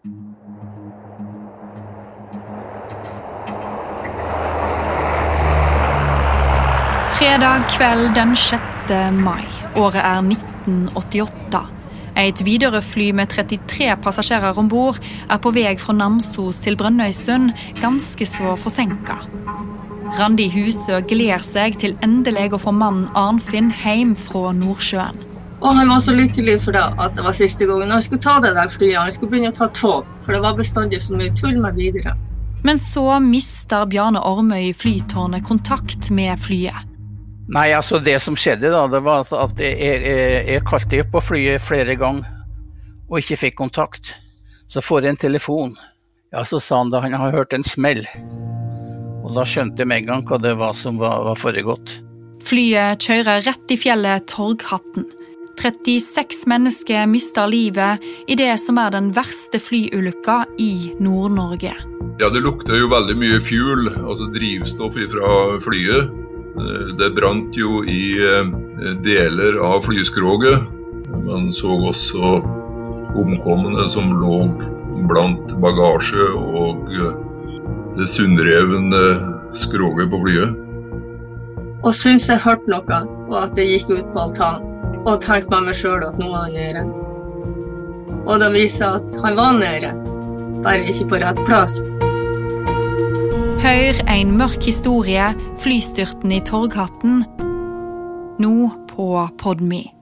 Fredag kveld den 6. mai. Året er 1988. Et Widerøe-fly med 33 passasjerer om bord er på vei fra Namsos til Brønnøysund, ganske så forsinka. Randi Husø gleder seg til endelig å få mannen Arnfinn hjem fra Nordsjøen. Og han var så lykkelig for det at det var siste gangen han skulle ta det der flyet. Han skulle begynne å ta tog, for det var bestandig så mye tull med videre. Men så mister Bjarne Ormøy i flytårnet kontakt med flyet. Nei, altså det som skjedde da, det var at jeg, jeg, jeg kalte på flyet flere ganger og ikke fikk kontakt. Så får jeg en telefon. Ja, så sa han da han har hørt en smell. Og da skjønte jeg med en gang hva det var som var, var foregått. Flyet kjører rett i fjellet Torghatten. 36 mennesker mister livet i det som er den verste flyulykka i Nord-Norge. Ja, Det lukter jo veldig mye fuel, altså drivstoff fra flyet. Eh, det brant jo i eh, deler av flyskroget. Man så også omkomne som lå blant bagasje og eh, det sundrevne skroget på flyet. Og syntes jeg hørte noe, og at det gikk ut på altanen. Og tenkte med meg sjøl at nå er han nede. Og det viser at han var nede, bare ikke på rett plass. Hør en mørk historie, flystyrten i Torghatten, nå på Podme.